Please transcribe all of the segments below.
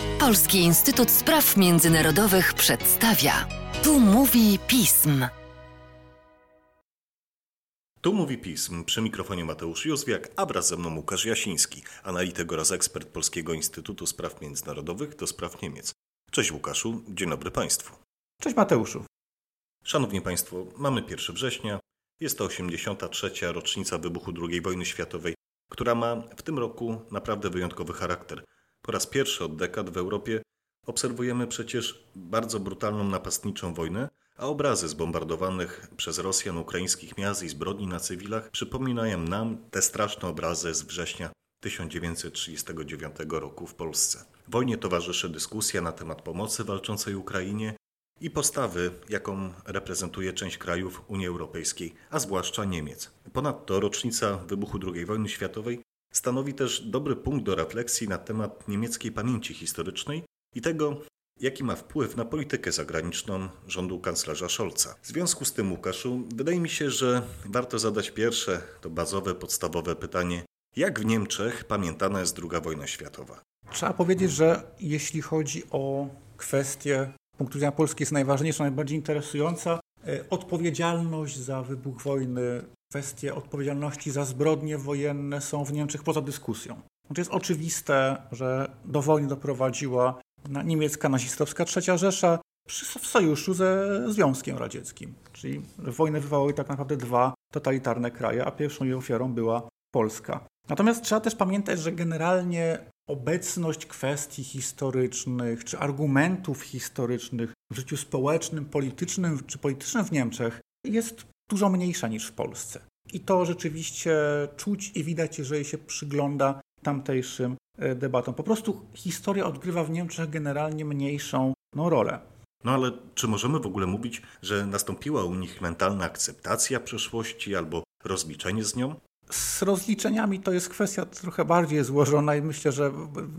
Polski Instytut Spraw Międzynarodowych przedstawia. Tu mówi pism. Tu mówi pism. Przy mikrofonie Mateusz Józwiak, a wraz ze mną Łukasz Jasiński, analityk oraz ekspert Polskiego Instytutu Spraw Międzynarodowych do spraw Niemiec. Cześć Łukaszu, dzień dobry Państwu. Cześć Mateuszu. Szanowni Państwo, mamy 1 września. Jest to 83. rocznica wybuchu II wojny światowej, która ma w tym roku naprawdę wyjątkowy charakter. Po raz pierwszy od dekad w Europie obserwujemy przecież bardzo brutalną napastniczą wojnę, a obrazy zbombardowanych przez Rosjan ukraińskich miast i zbrodni na cywilach przypominają nam te straszne obrazy z września 1939 roku w Polsce. Wojnie towarzyszy dyskusja na temat pomocy walczącej Ukrainie i postawy, jaką reprezentuje część krajów Unii Europejskiej, a zwłaszcza Niemiec. Ponadto rocznica wybuchu II wojny światowej stanowi też dobry punkt do refleksji na temat niemieckiej pamięci historycznej i tego, jaki ma wpływ na politykę zagraniczną rządu kanclerza Scholza. W związku z tym, Łukaszu, wydaje mi się, że warto zadać pierwsze, to bazowe, podstawowe pytanie, jak w Niemczech pamiętana jest II wojna światowa? Trzeba powiedzieć, że jeśli chodzi o kwestię punktu widzenia Polski jest najważniejsza, najbardziej interesująca, e, odpowiedzialność za wybuch wojny, kwestie odpowiedzialności za zbrodnie wojenne są w Niemczech poza dyskusją. Znaczy jest oczywiste, że do wojny doprowadziła niemiecka nazistowska trzecia Rzesza w sojuszu ze Związkiem Radzieckim. Czyli wojnę wywołały tak naprawdę dwa totalitarne kraje, a pierwszą jej ofiarą była Polska. Natomiast trzeba też pamiętać, że generalnie obecność kwestii historycznych czy argumentów historycznych w życiu społecznym, politycznym czy politycznym w Niemczech jest dużo mniejsza niż w Polsce. I to rzeczywiście czuć i widać, jeżeli się przygląda tamtejszym e, debatom. Po prostu historia odgrywa w Niemczech generalnie mniejszą no, rolę. No ale czy możemy w ogóle mówić, że nastąpiła u nich mentalna akceptacja przeszłości albo rozliczenie z nią? Z rozliczeniami to jest kwestia trochę bardziej złożona i myślę, że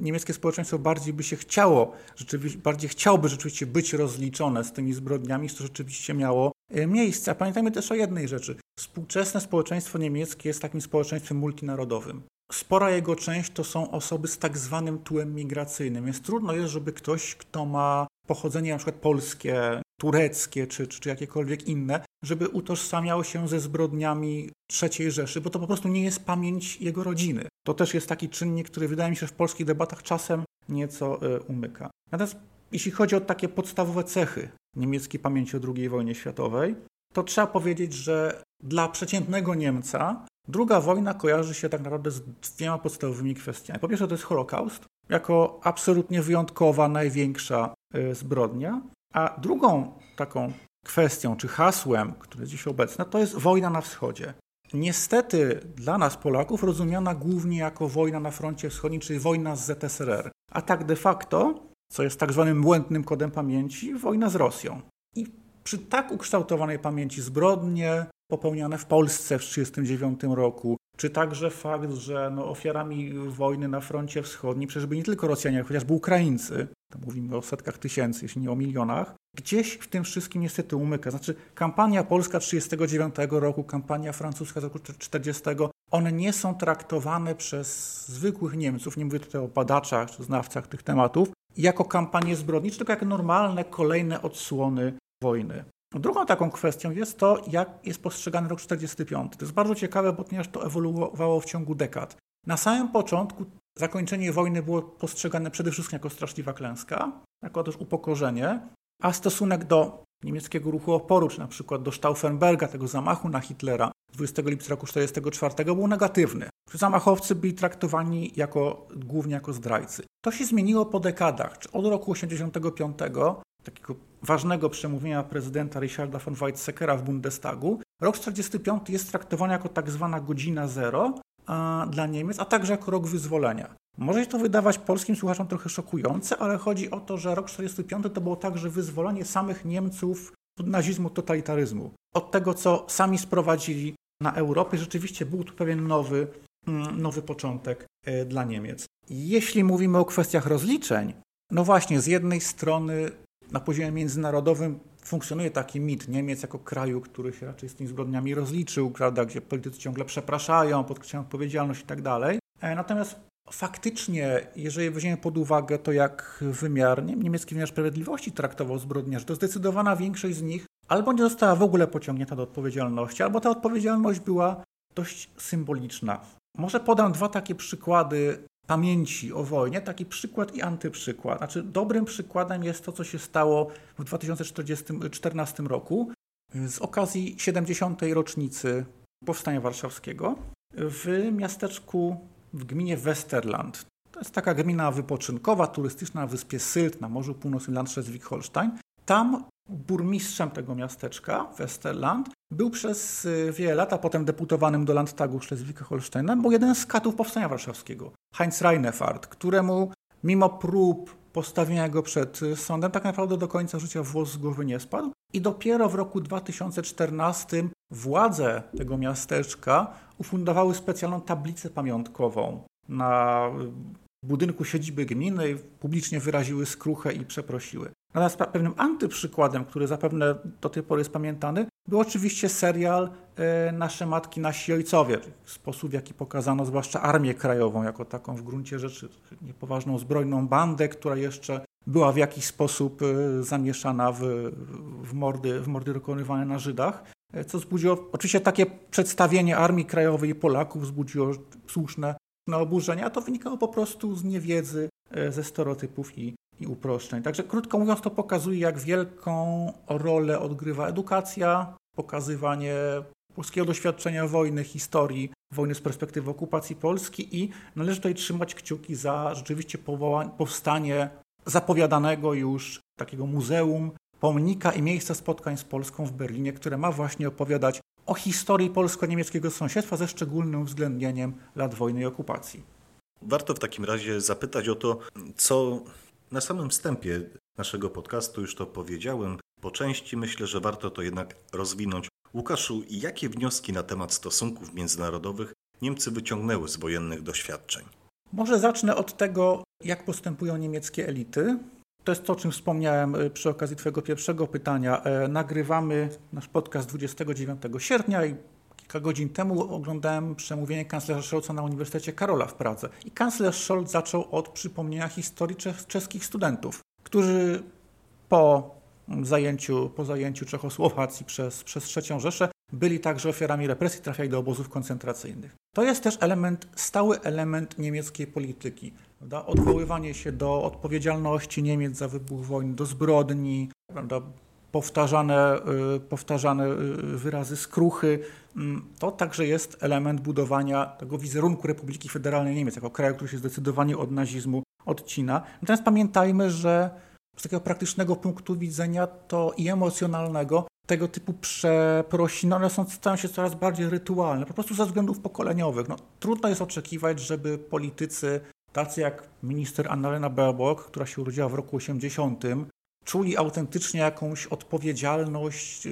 niemieckie społeczeństwo bardziej by się chciało, rzeczywiście, bardziej chciałoby rzeczywiście być rozliczone z tymi zbrodniami, to rzeczywiście miało e, miejsce. Pamiętajmy też o jednej rzeczy. Współczesne społeczeństwo niemieckie jest takim społeczeństwem multinarodowym. Spora jego część to są osoby z tak zwanym tłem migracyjnym, więc trudno jest, żeby ktoś, kto ma pochodzenie na przykład polskie, tureckie czy, czy, czy jakiekolwiek inne, żeby utożsamiał się ze zbrodniami III Rzeszy, bo to po prostu nie jest pamięć jego rodziny. To też jest taki czynnik, który wydaje mi się w polskich debatach czasem nieco e, umyka. Natomiast jeśli chodzi o takie podstawowe cechy niemieckiej pamięci o II wojnie światowej, to trzeba powiedzieć, że dla przeciętnego Niemca druga wojna kojarzy się tak naprawdę z dwiema podstawowymi kwestiami. Po pierwsze to jest Holokaust, jako absolutnie wyjątkowa, największa e, zbrodnia, a drugą taką kwestią czy hasłem, które dziś obecne, to jest wojna na wschodzie. Niestety dla nas, Polaków, rozumiana głównie jako wojna na froncie wschodnim, czyli wojna z ZSRR. A tak de facto, co jest tak zwanym błędnym kodem pamięci, wojna z Rosją. I przy tak ukształtowanej pamięci zbrodnie popełniane w Polsce w 1939 roku, czy także fakt, że no, ofiarami wojny na froncie wschodnim przecież byli nie tylko Rosjanie, ale chociażby Ukraińcy, to mówimy o setkach tysięcy, jeśli nie o milionach, gdzieś w tym wszystkim niestety umyka. Znaczy kampania polska 1939 roku, kampania francuska z roku 40, one nie są traktowane przez zwykłych Niemców, nie mówię tutaj o badaczach czy znawcach tych tematów, jako kampanie zbrodnicze, tylko jako normalne kolejne odsłony wojny. Drugą taką kwestią jest to, jak jest postrzegany rok 45. To jest bardzo ciekawe, ponieważ to ewoluowało w ciągu dekad. Na samym początku zakończenie wojny było postrzegane przede wszystkim jako straszliwa klęska, jako też upokorzenie, a stosunek do niemieckiego ruchu oporu, czy na przykład do Stauffenberga, tego zamachu na Hitlera 20 lipca roku 1944 był negatywny. Zamachowcy byli traktowani jako, głównie jako zdrajcy. To się zmieniło po dekadach. Od roku 1985 takiego ważnego przemówienia prezydenta Richarda von Weizsäckera w Bundestagu, rok 1945 jest traktowany jako tak zwana godzina zero a, dla Niemiec, a także jako rok wyzwolenia. Może się to wydawać polskim słuchaczom trochę szokujące, ale chodzi o to, że rok 1945 to było także wyzwolenie samych Niemców od nazizmu, totalitaryzmu. Od tego, co sami sprowadzili na Europę, rzeczywiście był tu pewien nowy, mm, nowy początek e, dla Niemiec. Jeśli mówimy o kwestiach rozliczeń, no właśnie, z jednej strony na poziomie międzynarodowym funkcjonuje taki mit Niemiec jako kraju, który się raczej z tymi zbrodniami rozliczył, prawda, gdzie politycy ciągle przepraszają, podkreślają odpowiedzialność i tak dalej. E, natomiast faktycznie, jeżeli weźmiemy pod uwagę to, jak wymiar, niemiecki wymiar sprawiedliwości traktował zbrodniarzy, to zdecydowana większość z nich albo nie została w ogóle pociągnięta do odpowiedzialności, albo ta odpowiedzialność była dość symboliczna. Może podam dwa takie przykłady pamięci o wojnie, taki przykład i antyprzykład. Znaczy, dobrym przykładem jest to, co się stało w 2014 roku z okazji 70. rocznicy Powstania Warszawskiego w miasteczku w gminie Westerland. To jest taka gmina wypoczynkowa, turystyczna na wyspie Sylt na Morzu Północnym Landszezwik-Holstein. Tam burmistrzem tego miasteczka, Westerland, był przez y, wiele lat, a potem deputowanym do Landtagu Schleswig-Holsteina, był jeden z katów Powstania Warszawskiego, Heinz Reinefart, któremu mimo prób postawienia go przed y, sądem tak naprawdę do końca życia włos z głowy nie spadł. I dopiero w roku 2014 władze tego miasteczka ufundowały specjalną tablicę pamiątkową na budynku siedziby gminy, publicznie wyraziły skruchę i przeprosiły. Natomiast pewnym antyprzykładem, który zapewne do tej pory jest pamiętany, był oczywiście serial e, Nasze Matki, Nasi Ojcowie. Sposób, w jaki pokazano zwłaszcza Armię Krajową jako taką w gruncie rzeczy niepoważną zbrojną bandę, która jeszcze była w jakiś sposób e, zamieszana w, w, mordy, w mordy dokonywane na Żydach, e, co wzbudziło, oczywiście takie przedstawienie Armii Krajowej i Polaków wzbudziło słuszne oburzenie, a to wynikało po prostu z niewiedzy, ze stereotypów i i uproszczeń. Także krótko mówiąc, to pokazuje, jak wielką rolę odgrywa edukacja, pokazywanie polskiego doświadczenia wojny, historii wojny z perspektywy okupacji Polski i należy tutaj trzymać kciuki za rzeczywiście powstanie zapowiadanego już takiego muzeum, pomnika i miejsca spotkań z Polską w Berlinie, które ma właśnie opowiadać o historii polsko-niemieckiego sąsiedztwa ze szczególnym uwzględnieniem lat wojny i okupacji. Warto w takim razie zapytać o to, co na samym wstępie naszego podcastu już to powiedziałem. Po części myślę, że warto to jednak rozwinąć. Łukaszu, jakie wnioski na temat stosunków międzynarodowych Niemcy wyciągnęły z wojennych doświadczeń? Może zacznę od tego, jak postępują niemieckie elity. To jest to, o czym wspomniałem e, przy okazji Twojego pierwszego pytania. E, nagrywamy nasz podcast 29 sierpnia i Kilka godzin temu oglądałem przemówienie kanclerza Scholza na Uniwersytecie Karola w Pradze. I kanclerz Scholz zaczął od przypomnienia historii czeskich studentów, którzy po zajęciu, po zajęciu Czechosłowacji przez, przez III Rzeszę byli także ofiarami represji, trafiali do obozów koncentracyjnych. To jest też element, stały element niemieckiej polityki. Prawda? Odwoływanie się do odpowiedzialności Niemiec za wybuch wojny, do zbrodni, prawda? Powtarzane, y, powtarzane y, wyrazy skruchy. Mm, to także jest element budowania tego wizerunku Republiki Federalnej Niemiec jako kraju, który się zdecydowanie od nazizmu odcina. Natomiast pamiętajmy, że z takiego praktycznego punktu widzenia to i emocjonalnego tego typu przeprosiny, one są, stają się coraz bardziej rytualne, po prostu ze względów pokoleniowych. No, trudno jest oczekiwać, żeby politycy tacy jak minister Annalena Baerbock, która się urodziła w roku 80, czuli autentycznie jakąś odpowiedzialność y,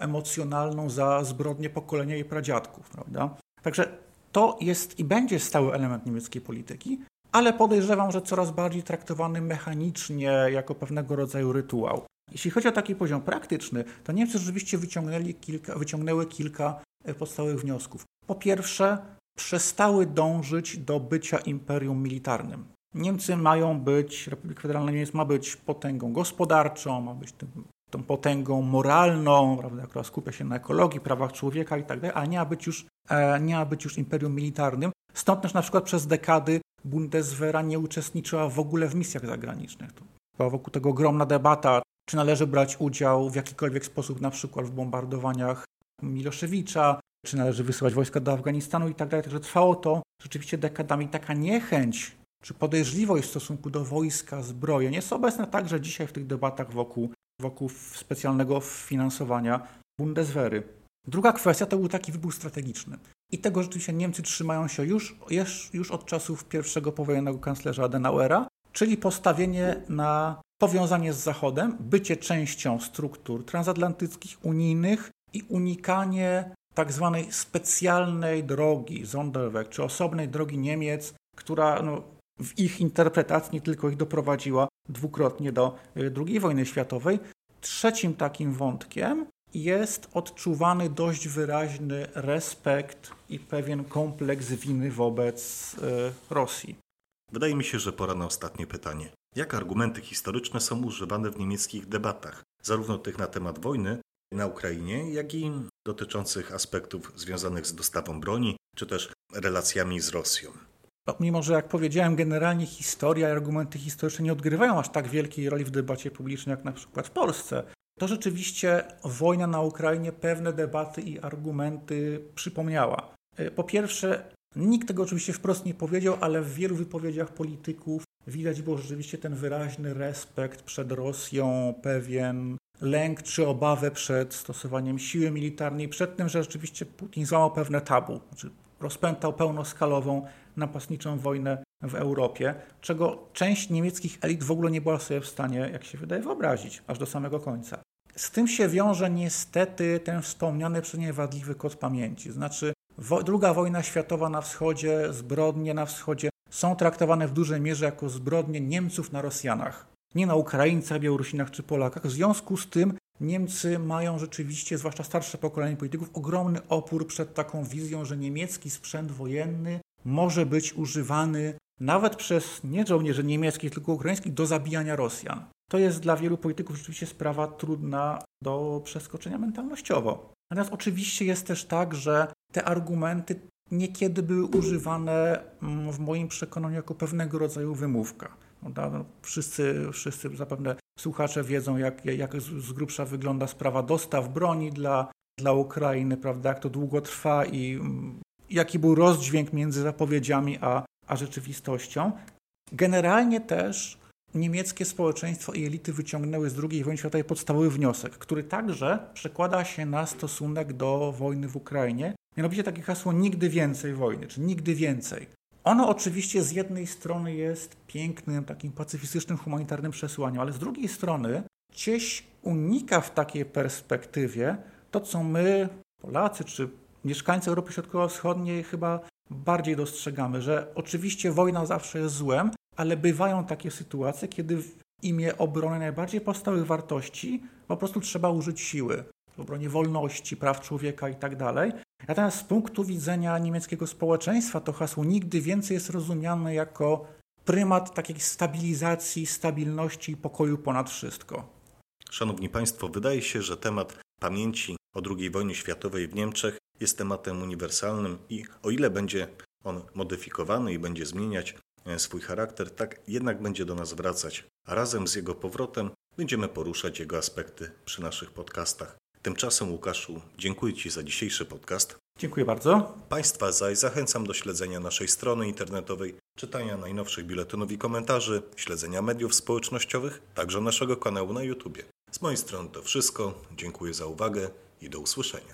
emocjonalną za zbrodnie pokolenia jej pradziadków. Prawda? Także to jest i będzie stały element niemieckiej polityki, ale podejrzewam, że coraz bardziej traktowany mechanicznie jako pewnego rodzaju rytuał. Jeśli chodzi o taki poziom praktyczny, to Niemcy rzeczywiście wyciągnęli kilka, wyciągnęły kilka e, podstawowych wniosków. Po pierwsze, przestały dążyć do bycia imperium militarnym. Niemcy mają być, Republika Federalna Niemiec ma być potęgą gospodarczą, ma być tym, tą potęgą moralną, prawda, która skupia się na ekologii, prawach człowieka i tak a nie ma być już, e, nie ma być już imperium militarnym. Stąd też na przykład przez dekady Bundeswehra nie uczestniczyła w ogóle w misjach zagranicznych. To była wokół tego ogromna debata, czy należy brać udział w jakikolwiek sposób na przykład w bombardowaniach Miloszewicza, czy należy wysyłać wojska do Afganistanu i tak. Także trwało to rzeczywiście dekadami taka niechęć czy podejrzliwość w stosunku do wojska, zbrojeń jest obecna także dzisiaj w tych debatach wokół, wokół specjalnego finansowania Bundeswehry. Druga kwestia to był taki wybór strategiczny. I tego rzeczywiście Niemcy trzymają się już, już od czasów pierwszego powojennego kanclerza Adenauera, czyli postawienie na powiązanie z Zachodem, bycie częścią struktur transatlantyckich, unijnych i unikanie tak zwanej specjalnej drogi, Sonderweg, czy osobnej drogi Niemiec, która no, w ich interpretacji nie tylko ich doprowadziła dwukrotnie do y, II wojny światowej. Trzecim takim wątkiem jest odczuwany dość wyraźny respekt i pewien kompleks winy wobec y, Rosji. wydaje mi się, że pora na ostatnie pytanie. Jak argumenty historyczne są używane w niemieckich debatach, zarówno tych na temat wojny na Ukrainie, jak i dotyczących aspektów związanych z dostawą broni, czy też relacjami z Rosją? No, mimo, że jak powiedziałem, generalnie historia i argumenty historyczne nie odgrywają aż tak wielkiej roli w debacie publicznej, jak na przykład w Polsce, to rzeczywiście wojna na Ukrainie pewne debaty i argumenty przypomniała. E, po pierwsze, nikt tego oczywiście wprost nie powiedział, ale w wielu wypowiedziach polityków widać było rzeczywiście ten wyraźny respekt przed Rosją, pewien lęk czy obawę przed stosowaniem siły militarnej, przed tym, że rzeczywiście Putin złamał pewne tabu, rozpętał pełnoskalową napastniczą wojnę w Europie, czego część niemieckich elit w ogóle nie była sobie w stanie, jak się wydaje, wyobrazić, aż do samego końca. Z tym się wiąże niestety ten wspomniany przez mnie wadliwy kod pamięci. Znaczy, wo druga wojna światowa na wschodzie, zbrodnie na wschodzie są traktowane w dużej mierze jako zbrodnie Niemców na Rosjanach. Nie na Ukraińcach, Białorusinach czy Polakach. W związku z tym Niemcy mają rzeczywiście, zwłaszcza starsze pokolenie polityków, ogromny opór przed taką wizją, że niemiecki sprzęt wojenny może być używany nawet przez nie żołnierzy niemieckich, tylko ukraińskich do zabijania Rosjan. To jest dla wielu polityków rzeczywiście sprawa trudna do przeskoczenia mentalnościowo. Natomiast oczywiście jest też tak, że te argumenty niekiedy były używane mm, w moim przekonaniu jako pewnego rodzaju wymówka. No, wszyscy, wszyscy zapewne słuchacze wiedzą, jak, jak z grubsza wygląda sprawa dostaw broni dla, dla Ukrainy, prawda, jak to długo trwa i mm, jaki był rozdźwięk między zapowiedziami a, a rzeczywistością. Generalnie też niemieckie społeczeństwo i elity wyciągnęły z II wojny światowej podstawowy wniosek, który także przekłada się na stosunek do wojny w Ukrainie. Mianowicie takie hasło nigdy więcej wojny, czy nigdy więcej. Ono oczywiście z jednej strony jest pięknym, takim pacyfistycznym, humanitarnym przesłaniem, ale z drugiej strony gdzieś unika w takiej perspektywie to, co my, Polacy czy mieszkańcy Europy Środkowo-Wschodniej chyba bardziej dostrzegamy, że oczywiście wojna zawsze jest złem, ale bywają takie sytuacje, kiedy w imię obrony najbardziej podstawowych wartości po prostu trzeba użyć siły. W obronie wolności, praw człowieka i tak dalej. Natomiast z punktu widzenia niemieckiego społeczeństwa to hasło nigdy więcej jest rozumiane jako prymat takiej stabilizacji, stabilności i pokoju ponad wszystko. Szanowni Państwo, wydaje się, że temat pamięci o II wojnie światowej w Niemczech jest tematem uniwersalnym i o ile będzie on modyfikowany i będzie zmieniać e, swój charakter, tak jednak będzie do nas wracać, a razem z jego powrotem będziemy poruszać jego aspekty przy naszych podcastach. Tymczasem, Łukaszu, dziękuję Ci za dzisiejszy podcast. Dziękuję bardzo. Państwa zaś zachęcam do śledzenia naszej strony internetowej, czytania najnowszych biuletynów i komentarzy, śledzenia mediów społecznościowych, także naszego kanału na YouTube. Z mojej strony to wszystko. Dziękuję za uwagę i do usłyszenia.